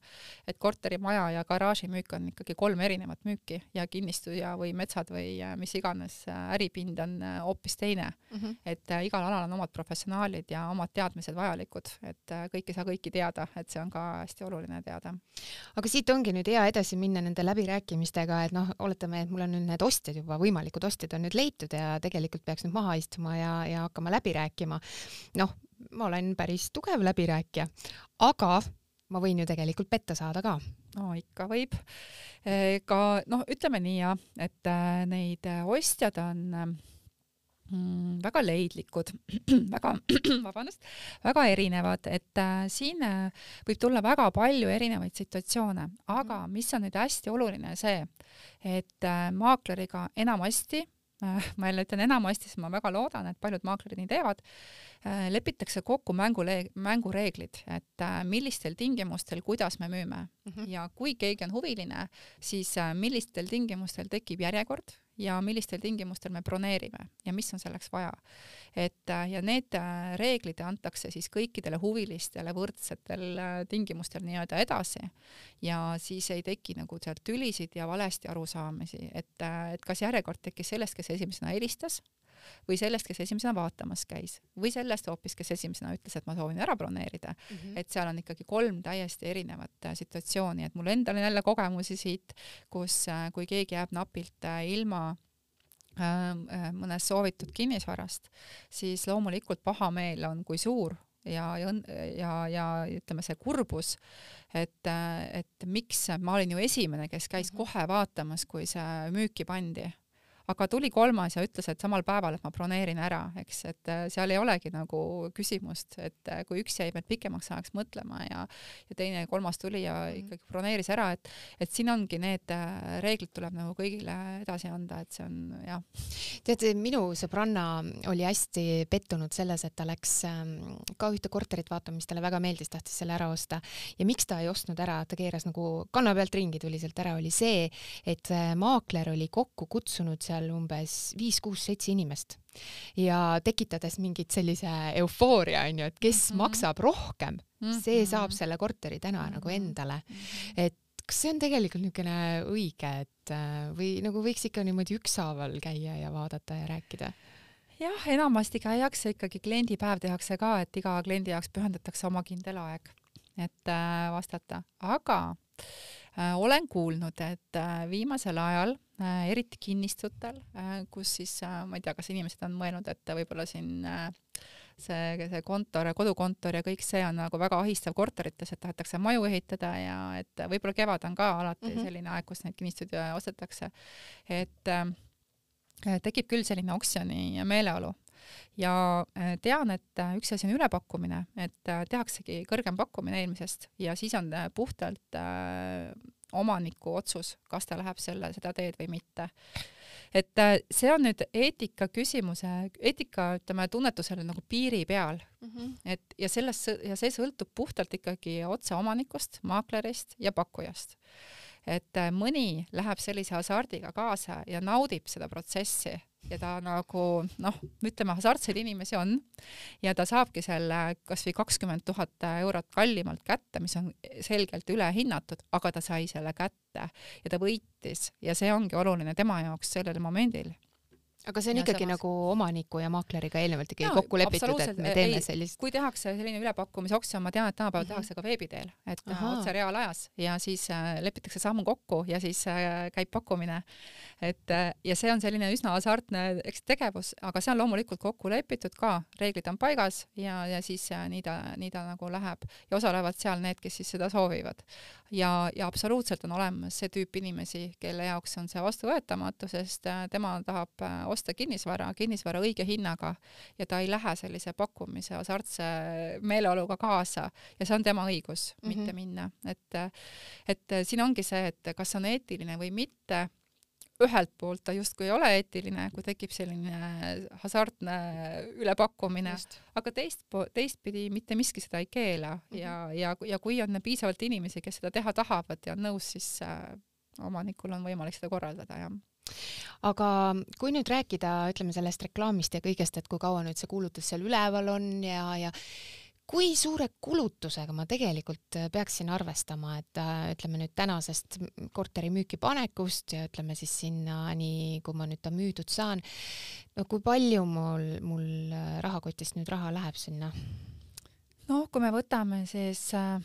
et korterimaja ja garaaži müük on ikkagi kolm erinevat müüki ja kinnistu ja, või metsad või äh, mis iganes äh, äripind on hoopis teine mm. -hmm. et äh, igal alal on omad professionaalid ja omad teadmised vajalikud, et äh, kõik ei saa kõiki teada, et see on ka hästi oluline teada. aga siit ongi nüüd hea edasi minna nende läbirääkimistega, et noh, oletame, et mul on nüüd need ostjad juba, võimalikud ostjad on nüüd leitud ja tegelikult peaks nüüd maha istuma ja, ja hakkama läbi rääkima. noh, ma olen päris tugev läbirääkija, aga ma võin ju tegelikult petta saada ka. no ikka võib. ka noh, ütleme nii jah, et äh, neid ostjad on mm, väga leidlikud, väga, vabandust, väga erinevad, et äh, siin äh, võib tulla väga palju erinevaid situatsioone, aga mm. mis on nüüd hästi oluline, see, et äh, maakleriga enamasti Äh, ma jälle ütlen enamasti, sest ma väga loodan, et paljud maaklerid nii teevad, äh, lepitakse kokku mängule-, mängureeglid, et äh, millistel tingimustel, kuidas me müüme mm -hmm. ja kui keegi on huviline, siis millistel tingimustel tekib järjekord ja millistel tingimustel me broneerime ja mis on selleks vaja. et äh, ja need äh, reeglid antakse siis kõikidele huvilistele võrdsetel äh, tingimustel nii-öelda edasi ja siis ei teki nagu sealt tülisid ja valesti arusaamisi, et, et kas järjekord tekkis sellest, kes esimesena helistas või sellest, kes esimesena vaatamas käis või sellest hoopis, kes esimesena ütles, et ma soovin ära broneerida mm. -hmm. et seal on ikkagi kolm täiesti erinevat äh, situatsiooni, et mul endal on jälle kogemusi siit, kus, äh, kui keegi jääb napilt äh, ilma mõnest soovitud kinnisvarast, siis loomulikult pahameel on kui suur ja, ja, ja, ja ütleme, see kurbus, et, et miks ma olin ju esimene, kes käis mhm. kohe vaatamas, kui see müüki pandi aga tuli kolmas ja ütles, et samal päeval, et ma broneerin ära, eks, et äh, seal ei olegi nagu küsimust, et äh, kui üks jäi veel pikemaks ajaks mõtlema ja ja teine ja kolmas tuli ja mhm. ikkagi broneeris ära, et et siin ongi need äh, reeglid tuleb nagu kõigile edasi anda, et see on jah. tead, minu sõbranna oli hästi pettunud selles, et ta läks ähm, ka ühte korterit vaatama, mis talle väga meeldis, tahtis selle ära osta ja miks ta ei ostnud ära, ta keeras nagu kanna pealt ringi, tuli sealt ära, oli see, et maakler oli kokku kutsunud seal seal umbes viis-kuus-seitse inimest ja tekitades mingit sellise eufooria onju, et kes mm -hmm. maksab rohkem mm, -hmm. see saab selle korteri täna mm -hmm. nagu endale. et kas see on tegelikult niisugune õige, et või nagu võiks ikka niimoodi ükshaaval käia ja vaadata ja rääkida? jah, enamasti käiakse ikkagi kliendipäev tehakse ka, et iga kliendi jaoks pühendatakse oma kindel aeg, et äh, vastata, aga äh, olen kuulnud, et äh, viimasel ajal äh, eriti kinnistutel äh,, kus siis äh, ma ei tea, kas inimesed on mõelnud, et võib-olla siin äh, see, see kontor, kodukontor ja kõik see on nagu väga ahistav korterites, et tahetakse maju ehitada ja et võib-olla kevad on ka alati mm -hmm. selline aeg, kus neid kinnistuid ostetakse. et äh, tekib küll selline oksjoni meeleolu ja äh, tean, et äh, üks asi on ülepakkumine, et äh, tehaksegi kõrgem pakkumine eelmisest ja siis on puhtalt omaniku otsus, kas ta läheb selle, seda teed või mitte et äh, see on nüüd eetika küsimuse, eetika, ütleme, tunnetusele nagu piiri peal mm. -hmm. et ja sellest ja see sõltub puhtalt ikkagi otse omanikust, maaklerist ja pakkujast. et äh, mõni läheb sellise hasardiga kaasa ja naudib seda protsessi ja ta nagu noh, ütleme hasartseid inimesi on. Ja ta saabki selle kasvõi kakskümmend tuhat eurot kallimalt kätte, mis on selgelt ülehinnatud, aga ta sai selle kätte. Ja ta võitis. Ja see ongi oluline tema jaoks sellel momendil aga see on ja ikkagi samas... nagu omaniku ja maakleriga eelnevalt ikkagi no, kokku lepitud, et me teeme ei, sellist. kui tehakse selline ülepakkumise oksjon, ma tean, et tänapäeval mm -hmm. tehakse ka veebi teel, et Aha. otse reaalajas ja siis äh, lepitakse sammu kokku ja siis äh, käib pakkumine. et äh, ja see on selline üsna hasartne, eks tegevus, aga see on loomulikult kokku lepitud ka, reeglid on paigas ja, ja siis äh, nii ta, nii ta nagu läheb ja osalevad seal need, kes siis seda soovivad. ja, ja absoluutselt on olemas see tüüp inimesi, kelle jaoks on see vastuvõetamatu, sest äh, tema tahab äh, osta kinnisvara, kinnisvara õige hinnaga ja ta ei lähe sellise pakkumise hasartse meeleoluga kaasa. Ja see on tema õigus mm, -hmm. mitte minna, et et siin ongi see, et kas on eetiline või mitte. Ühelt poolt ta justkui ei ole eetiline, kui tekib selline hasartne ülepakkumine, aga teist, teistpidi mitte miski seda ei keela. Mm -hmm. ja, ja, ja kui on piisavalt inimesi, kes seda teha tahavad ja on nõus, siis äh, omanikul on võimalik seda korraldada, jah aga kui nüüd rääkida, ütleme sellest reklaamist ja kõigest, et kui kaua nüüd see kuulutus seal üleval on ja, ja kui suure kulutusega ma tegelikult peaksin arvestama, et äh, ütleme nüüd tänasest korteri müüki panekust ja ütleme siis sinnani, kui ma nüüd ta müüdud saan, no kui palju mul, mul rahakotist nüüd raha läheb sinna? noh, kui me võtame siis äh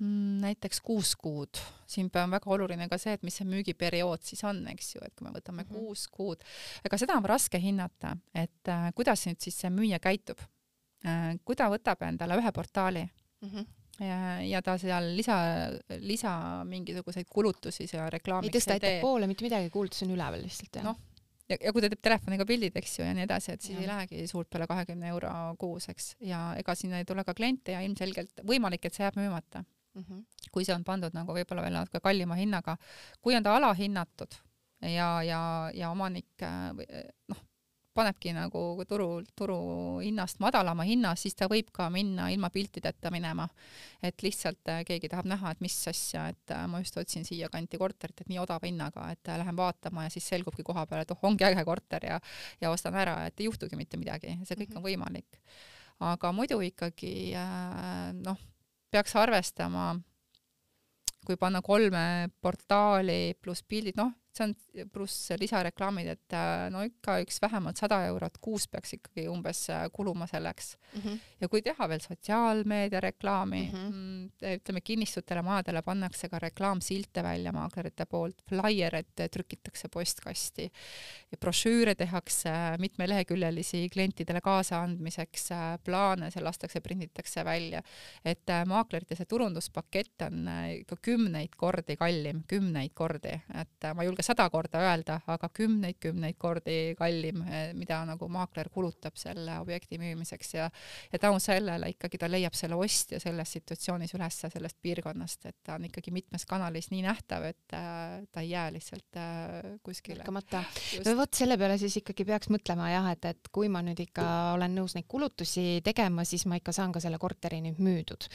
näiteks kuus kuud, siin on väga oluline ka see, et mis see müügiperiood siis on, eks ju, et kui me võtame mm -hmm. kuus kuud, ega seda on raske hinnata, et äh, kuidas nüüd siis see müüja käitub äh,. kui ta võtab endale ühe portaali mm, -hmm ja, ja ta seal lisa, lisa mingisuguseid kulutusi seal reklaamiks ei tõsta ettepoole mitte midagi, kuulutus on üleval lihtsalt jah? noh, ja, ja kui ta teeb telefoniga pildid, eks ju, ja nii edasi, et siis ja. ei lähegi suurt peale kahekümne euro kuus, eks, ja ega sinna ei tule ka kliente ja ilmselgelt võimalik, et see jääb müümata mm. -hmm. kui see on pandud nagu võib-olla veel natuke kallima hinnaga, kui on ta alahinnatud ja, ja, ja omanik eh, noh, panebki nagu turu, turuhinnast madalama hinna, siis ta võib ka minna ilma piltideta minema. et lihtsalt eh, keegi tahab näha, et mis asja, et ma just otsin siia kanti korterit, et nii odava hinnaga, et lähen vaatama ja siis selgubki koha peal, et oh, ongi äge korter ja, ja ostan ära, et ei juhtugi mitte midagi, see kõik mm -hmm. on võimalik. aga muidu ikkagi noh peaks arvestama, kui panna kolme portaali pluss pildid, noh, see on pluss lisareklaamid, et äh, no ikka üks vähemalt sada eurot kuus peaks ikkagi umbes äh, kuluma selleks mm. -hmm. ja kui teha veel sotsiaalmeedia reklaami mhm. mm, -hmm. ütleme kinnistutele, majadele pannakse ka reklaamsilte välja maaklerite poolt, flaiereid trükitakse postkasti ja brošüüre tehakse mitmeleheküljelisi klientidele kaasaandmiseks, äh, plaane seal lastakse, prinditakse välja, et maaklerite see turunduspakett on ikka kümneid kordi kallim, kümneid kordi, et ma julgen sada korda öelda, aga kümneid-kümneid kordi kallim, eh, mida nagu maakler kulutab selle objekti müümiseks ja ja tänu sellele ikkagi ta leiab selle ostja selles situatsioonis üles sellest piirkonnast, et ta on ikkagi mitmes kanalis nii nähtav, et äh, ta ei jää lihtsalt äh, kuskile. märkamata. no vot selle peale siis ikkagi peaks mõtlema jah, et, et kui ma nüüd ikka olen nõus neid kulutusi tegema, siis ma ikka saan ka selle korteri nüüd müüdud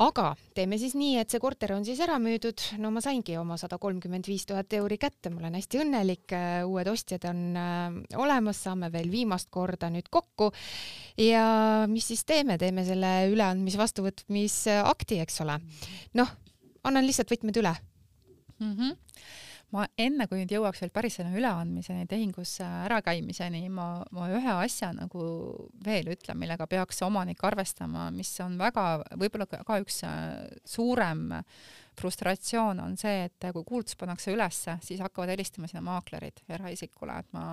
aga teeme siis nii, et see korter on siis ära müüdud, no ma saingi oma sada kolmkümmend viis tuhat euri kätte, ma olen hästi õnnelik, uued ostjad on äh, olemas, saame veel viimast korda nüüd kokku. ja mis siis teeme, teeme selle üleandmis-vastuvõtmisakti, eks ole. noh, annan lihtsalt võtmed üle mm. -hmm ma enne, kui nüüd jõuaks veel päris selle üleandmiseni, tehingusse ärakäimiseni, ma, ma ühe asja nagu veel ütlen, millega peaks omanik arvestama, mis on väga, võib-olla ka üks äh, suurem äh, frustratsioon on see, et kui kuulutus pannakse ülesse, siis hakkavad helistama sinna maaklerid eraisikule, et ma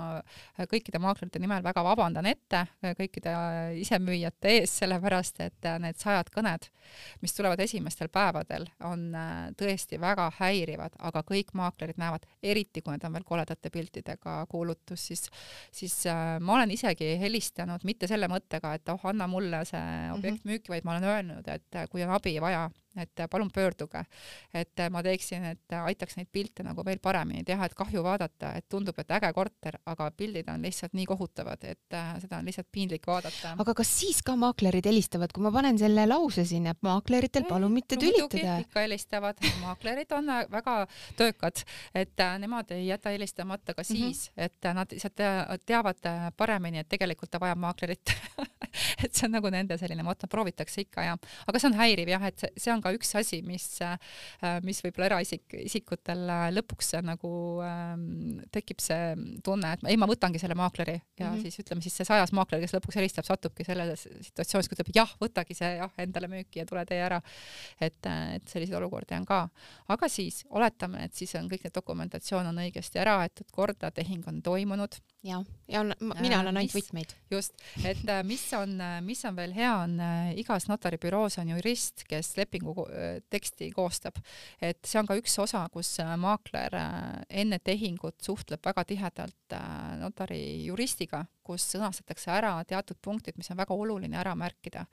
kõikide maaklerite nimel väga vabandan ette kõikide isemüüjate ees, sellepärast et need sajad kõned, mis tulevad esimestel päevadel, on äh, tõesti väga häirivad, aga kõik maaklerid näevad, eriti kui need on veel koledate piltidega kuulutus, siis, siis äh, ma olen isegi helistanud mitte selle mõttega, et oh, anna mulle see objekt mhm. müüki, vaid ma olen öelnud, et kui on abi vaja, et palun pöörduge, et ma teeksin, et aitaks neid pilte nagu veel paremini teha, et kahju vaadata, et tundub, et äge korter, aga pildid on lihtsalt nii kohutavad, et äh, seda on lihtsalt piinlik vaadata. aga kas siis ka maaklerid helistavad, kui ma panen selle lause sinna, et maakleritel palun mitte tülitada? ikka helistavad, maaklerid on väga töökad, et äh, nemad ei jäta helistamata ka mhm. siis mm, -hmm. et nad lihtsalt teavad paremini, et tegelikult ta vajab maaklerit et see on nagu nende selline, ma vaatan, proovitakse ikka ja, aga see on häiriv jah, et see, see on ka üks asi, mis, äh, mis võib-olla eraisik, isikutel äh, lõpuks nagu ähm, tekib see tunne, et ei, ma võtangi selle maakleri ja mm -hmm. siis ütleme siis see sajas maakler, kes lõpuks helistab, satubki sellesse situatsiooni, kus ütleb jah, võtagi see jah endale müüki ja tule tee ära. et, äh, et selliseid olukordi on ka. aga siis oletame, et siis on kõik need dokumentatsioon on õigesti ära aetud korda, tehing on toimunud ja, ja on, mina annan ainult võtmeid. just, et mis on, mis on veel hea, on igas notaribüroos on jurist, kes lepingu teksti koostab. et see on ka üks osa, kus maakler enne tehingut suhtleb väga tihedalt notari juristiga, kus sõnastatakse ära teatud punktid, mis on väga oluline ära märkida.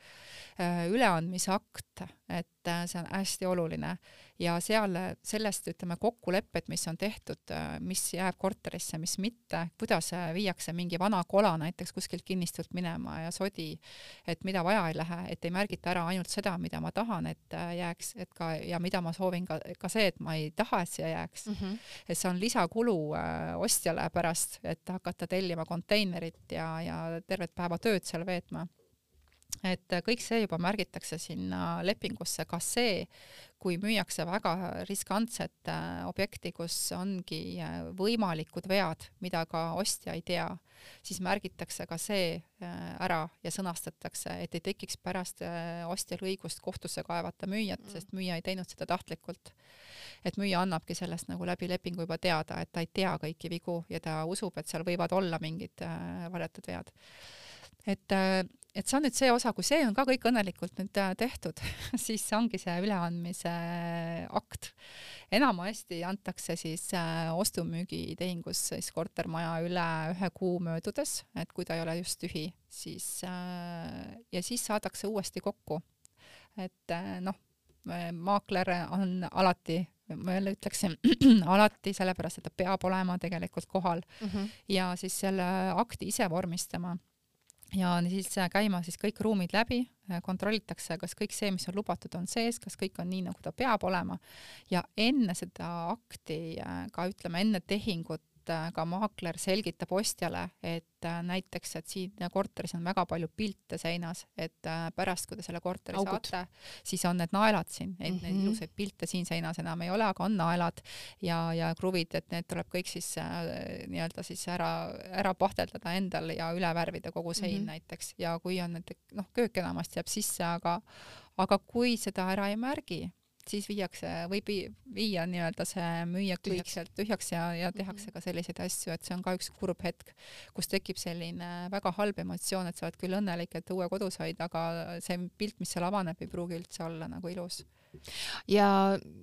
üleandmisakt, et see on hästi oluline ja seal sellest, ütleme, kokkulepped, mis on tehtud, mis jääb korterisse, mis mitte, kuidas viiakse mingi vana kola näiteks kuskilt kinnistult minema ja sodi, et mida vaja ei lähe, et ei märgita ära ainult seda, mida ma tahan, et jääks, et ka ja mida ma soovin ka, ka see, et ma ei taha, et siia jääks mm. -hmm. et see on lisakulu äh, ostjale pärast, et hakata tellima konteinerit ja, ja tervet päeva tööd seal veetma et kõik see juba märgitakse sinna lepingusse, ka see, kui müüakse väga riskantset äh, objekti, kus ongi äh, võimalikud vead, mida ka ostja ei tea, siis märgitakse ka see äh, ära ja sõnastatakse, et ei tekiks pärast ostjal õigust kohtusse kaevata müüjat mm., sest müüja ei teinud seda tahtlikult. et müüja annabki sellest nagu läbi lepingu juba teada, et ta ei tea kõiki vigu ja ta usub, et seal võivad olla mingid varjatud vead. et et see on nüüd see osa, kui see on ka kõik õnnelikult nüüd äh, tehtud siis ongi see üleandmise äh, akt. enamasti antakse siis äh, ostu-müügitehingus siis kortermaja üle ühe kuu möödudes, et kui ta ei ole just tühi, siis ja siis saadakse uuesti kokku. et noh, maakler on alati ma jälle ütleksin alati, sellepärast et ta peab olema tegelikult kohal mm -hmm. ja siis selle akti ise vormistama ja siis käima siis kõik ruumid läbi, kontrollitakse, kas kõik see, mis on lubatud, on sees, kas kõik on nii, nagu ta peab olema. Ja enne seda akti ka ütleme enne tehingut et äh, ka maakler selgitab ostjale, et äh, näiteks, et siin korteris on väga palju pilte seinas, et äh, pärast, kui te selle korteri Augud. saate, siis on need naelad siin, et mm -hmm. neid mhm. ilusaid pilte siin seinas enam ei ole, aga on naelad ja, ja kruvid, et need tuleb kõik siis äh, nii-öelda siis ära, ära pahteldada endal ja üle värvida kogu sein mm -hmm. näiteks ja kui on näiteks noh, köök enamasti jääb sisse, aga aga kui seda ära ei märgi, siis viiakse, võib viia nii-öelda see müüja kõik sealt tühjaks ja, ja tehakse mm -hmm. ka selliseid asju, et see on ka üks kurb hetk, kus tekib selline väga halb emotsioon, et sa oled küll õnnelik, et uue kodu said, aga see pilt, mis seal avaneb, ei pruugi üldse olla nagu ilus ja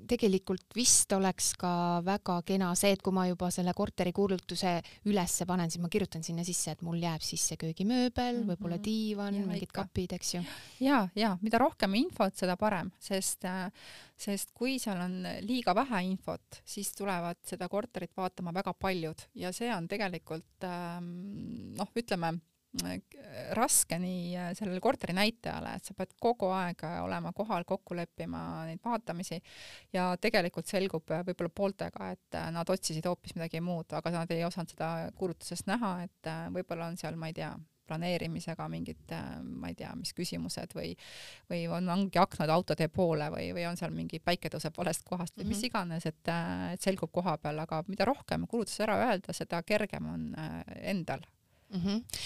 tegelikult vist oleks ka väga kena see, et kui ma juba selle korteri kuulutuse ülesse panen, siis ma kirjutan sinna sisse, et mul jääb sisse köögimööbel mm -hmm., võib-olla diivan, mingid ikka. kapid, eks ju. ja, ja mida rohkem infot, seda parem, sest, sest kui seal on liiga vähe infot, siis tulevad seda korterit vaatama väga paljud ja see on tegelikult ähm, noh, ütleme raske nii äh, sellele korteri näitajale, et sa pead kogu aeg olema kohal, kokku leppima neid vaatamisi ja tegelikult selgub äh, võib-olla pooltega, et äh, nad otsisid hoopis midagi muud, aga nad ei osanud seda kuulutusest näha, et võib-olla on seal, ma ei tea, planeerimisega mingid, ma ei tea, mis küsimused või, või on, ongi aknad autotee poole või, või on seal mingi päike tõuseb valest kohast või mm -hmm. mis mhm. iganes, et, et selgub koha peal, aga mida rohkem kuulutus ära öelda, seda kergem on endal mm. -hmm.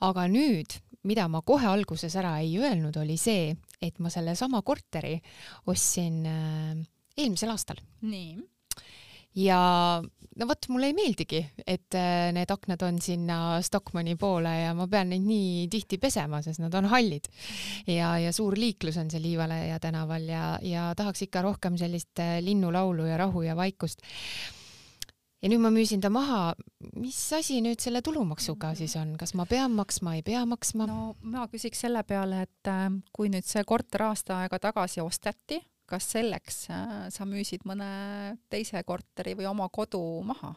aga nüüd, mida ma kohe alguses ära ei öelnud, oli see, et ma sellesama korteri ostsin äh, eelmisel aastal. nii ja no vot, mulle ei meeldigi, et äh, need aknad on sinna Stockmanni poole ja ma pean neid nii tihti pesema, sest nad on hallid. ja, ja suur liiklus on seal Liivaleia tänaval ja, ja tahaks ikka rohkem sellist äh, linnulaulu ja rahu ja vaikust ja nüüd ma müüsin ta maha. mis asi nüüd selle tulumaksuga siis on, kas ma pean maksma, ei pea maksma? no ma küsiks selle peale, et äh, kui nüüd see korter aasta aega tagasi osteti, kas selleks äh, sa müüsid mõne teise korteri või oma kodu maha?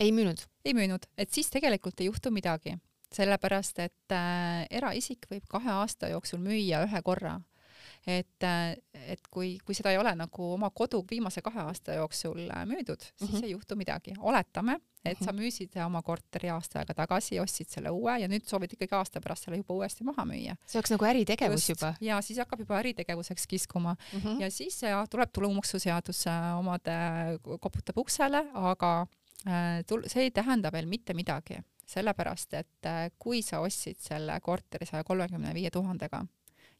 ei müünud. ei müünud, et siis tegelikult ei juhtu midagi, sellepärast et äh, eraisik võib kahe aasta jooksul müüa ühe korra et, et kui, kui seda ei ole nagu oma kodu viimase kahe aasta jooksul äh, müüdud, siis mm -hmm. ei juhtu midagi. oletame, et sa mhm. müüsid oma korteri aasta aega tagasi, ostsid selle uue ja nüüd soovid ikkagi aasta pärast selle juba uuesti maha müüa. see oleks nagu äritegevus Just, juba. ja siis hakkab juba äritegevuseks kiskuma mm -hmm. ja siis ja tuleb tulumaksuseadus äh, omade koputab uksele, aga äh, tul-, see ei tähenda veel mitte midagi, sellepärast et kui sa ostsid selle korteri saja kolmekümne viie tuhandega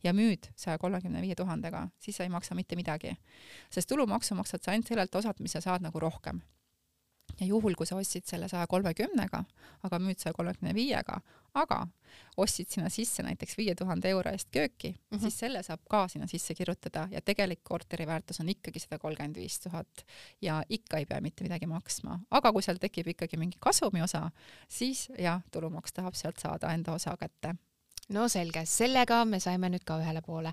ja müüd saja kolmekümne viie tuhandega, siis sa ei maksa mitte midagi. sest tulumaksu maksad sa ainult sellelt osalt, mis sa saad nagu rohkem. ja juhul, kui sa ostsid selle saja kolmekümnega, aga müüd saja kolmekümne viiega, aga ostsid sinna sisse näiteks viie tuhande euro eest kööki mm, -hmm. siis selle saab ka sinna sisse kirjutada ja tegelik korteri väärtus on ikkagi sada kolmkümmend viis tuhat ja ikka ei pea mitte midagi maksma. aga kui seal tekib ikkagi mingi kasumi osa, siis jah, tulumaks tahab sealt saada enda osa kätte no selge, sellega me saime nüüd ka ühele poole.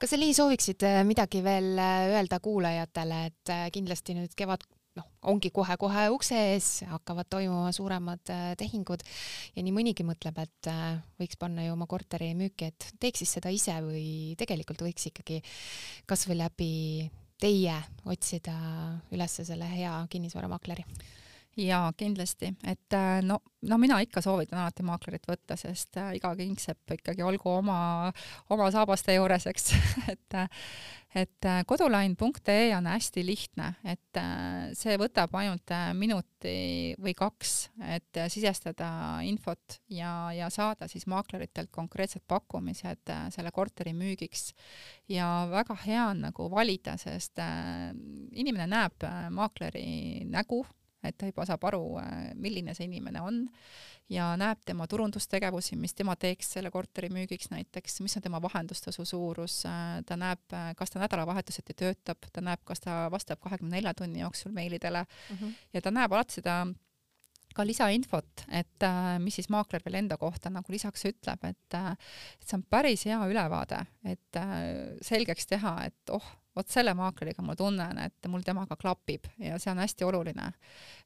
kas sa, Liis, sooviksid äh, midagi veel äh, öelda kuulajatele, et äh, kindlasti nüüd kevad noh, ongi kohe-kohe ukse ees, hakkavad toimuma suuremad tehingud ja nii mõnigi mõtleb, et võiks panna ju oma korteri müüki, et teeks siis seda ise või tegelikult võiks ikkagi kasvõi läbi teie otsida üles selle hea kinnisvaramakleri jaa, kindlasti, et äh, no, no mina ikka soovitan alati maaklerit võtta, sest äh, iga kingsepp ikkagi olgu oma, oma saabaste juures, eks. Et et äh, kodulain.ee on hästi lihtne, et see võtab ainult minuti või kaks, et sisestada infot ja, ja saada siis maakleritelt konkreetsed pakkumised selle korteri müügiks. ja väga hea on nagu valida, sest inimene näeb maakleri nägu et ta juba saab aru, äh, milline see inimene on ja näeb tema turundustegevusi, mis tema teeks selle korteri müügiks näiteks, mis on tema vahendustasu suurus, äh, ta näeb, äh, kas ta nädalavahetuseti töötab, ta näeb, kas ta vastab kahekümne nelja tunni jooksul meilidele mm -hmm. ja ta näeb alati seda ka lisainfot, et mis siis maakler veel enda kohta nagu lisaks ütleb, et, et see on päris hea ülevaade, et selgeks teha, et oh, vot selle maakleriga ma tunnen, et mul temaga klapib ja see on hästi oluline.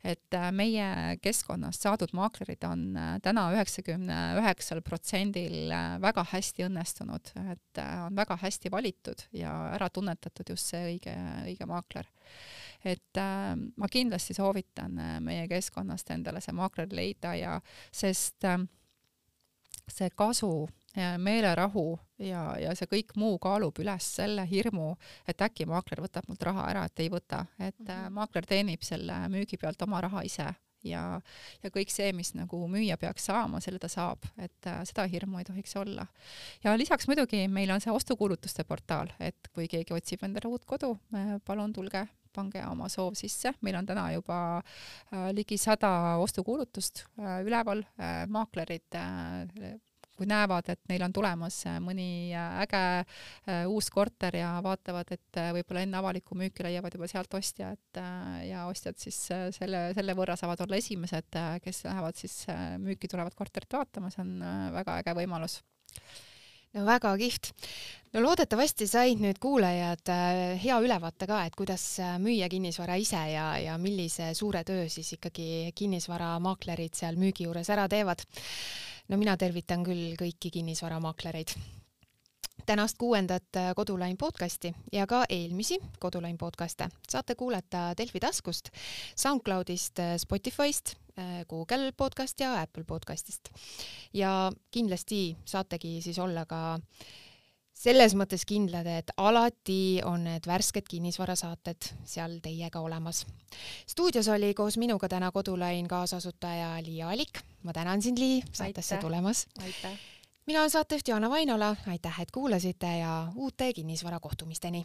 et äh, meie keskkonnast saadud maaklerid on äh, täna üheksakümne üheksal protsendil äh, väga hästi õnnestunud, et on väga hästi valitud ja ära tunnetatud just see õige, õige maakler. et ma kindlasti soovitan meie keskkonnast endale see maakler leida ja sest see kasu meelerahu ja, ja see kõik muu kaalub üles selle hirmu, et äkki maakler võtab mult raha ära, et ei võta, et mm -hmm. maakler teenib selle müügi pealt oma raha ise ja, ja kõik see, mis nagu müüja peaks saama, selle ta saab, et äh, seda hirmu ei tohiks olla. ja lisaks muidugi meil on see ostukuulutuste portaal, et kui keegi otsib endale uut kodu, palun tulge pange oma soov sisse, meil on täna juba äh, ligi sada ostukuulutust äh, üleval äh,, maaklerid äh, kui näevad, et neil on tulemas äh, mõni äh, äge äh, uus korter ja vaatavad, et võib-olla enne avalikku müüki leiavad juba sealt ostja, et ja ostjad siis selle, selle võrra saavad olla esimesed, kes lähevad siis müüki tulevat korterit vaatama, see on väga äge võimalus. No väga kihvt. no loodetavasti said nüüd kuulajad hea ülevaate ka, et kuidas müüa kinnisvara ise ja, ja millise suure töö siis ikkagi kinnisvaramaaklerid seal müügi juures ära teevad no mina tervitan küll kõiki kinnisvaramaaklereid tänast kuuendat Kodulain podcasti ja ka eelmisi Kodulain podcaste saate kuulata Delfi taskust, SoundCloudist, Spotify'st, Google podcast ja Apple podcastist. ja kindlasti saategi siis olla ka selles mõttes kindlad, et alati on need värsked kinnisvarasaated seal teiega olemas. stuudios oli koos minuga täna Kodulain kaasasutaja Liia Alik. ma tänan sind, Lii, saatesse tulemas. aitäh mina olen saatejuht Joana Vainola, aitäh, et kuulasite ja uute kinnisvarakohtumisteni.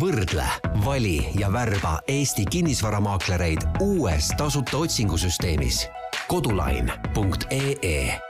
võrdle, vali ja värba Eesti kinnisvaramaaklereid uues tasuta otsingusüsteemis kodulain.ee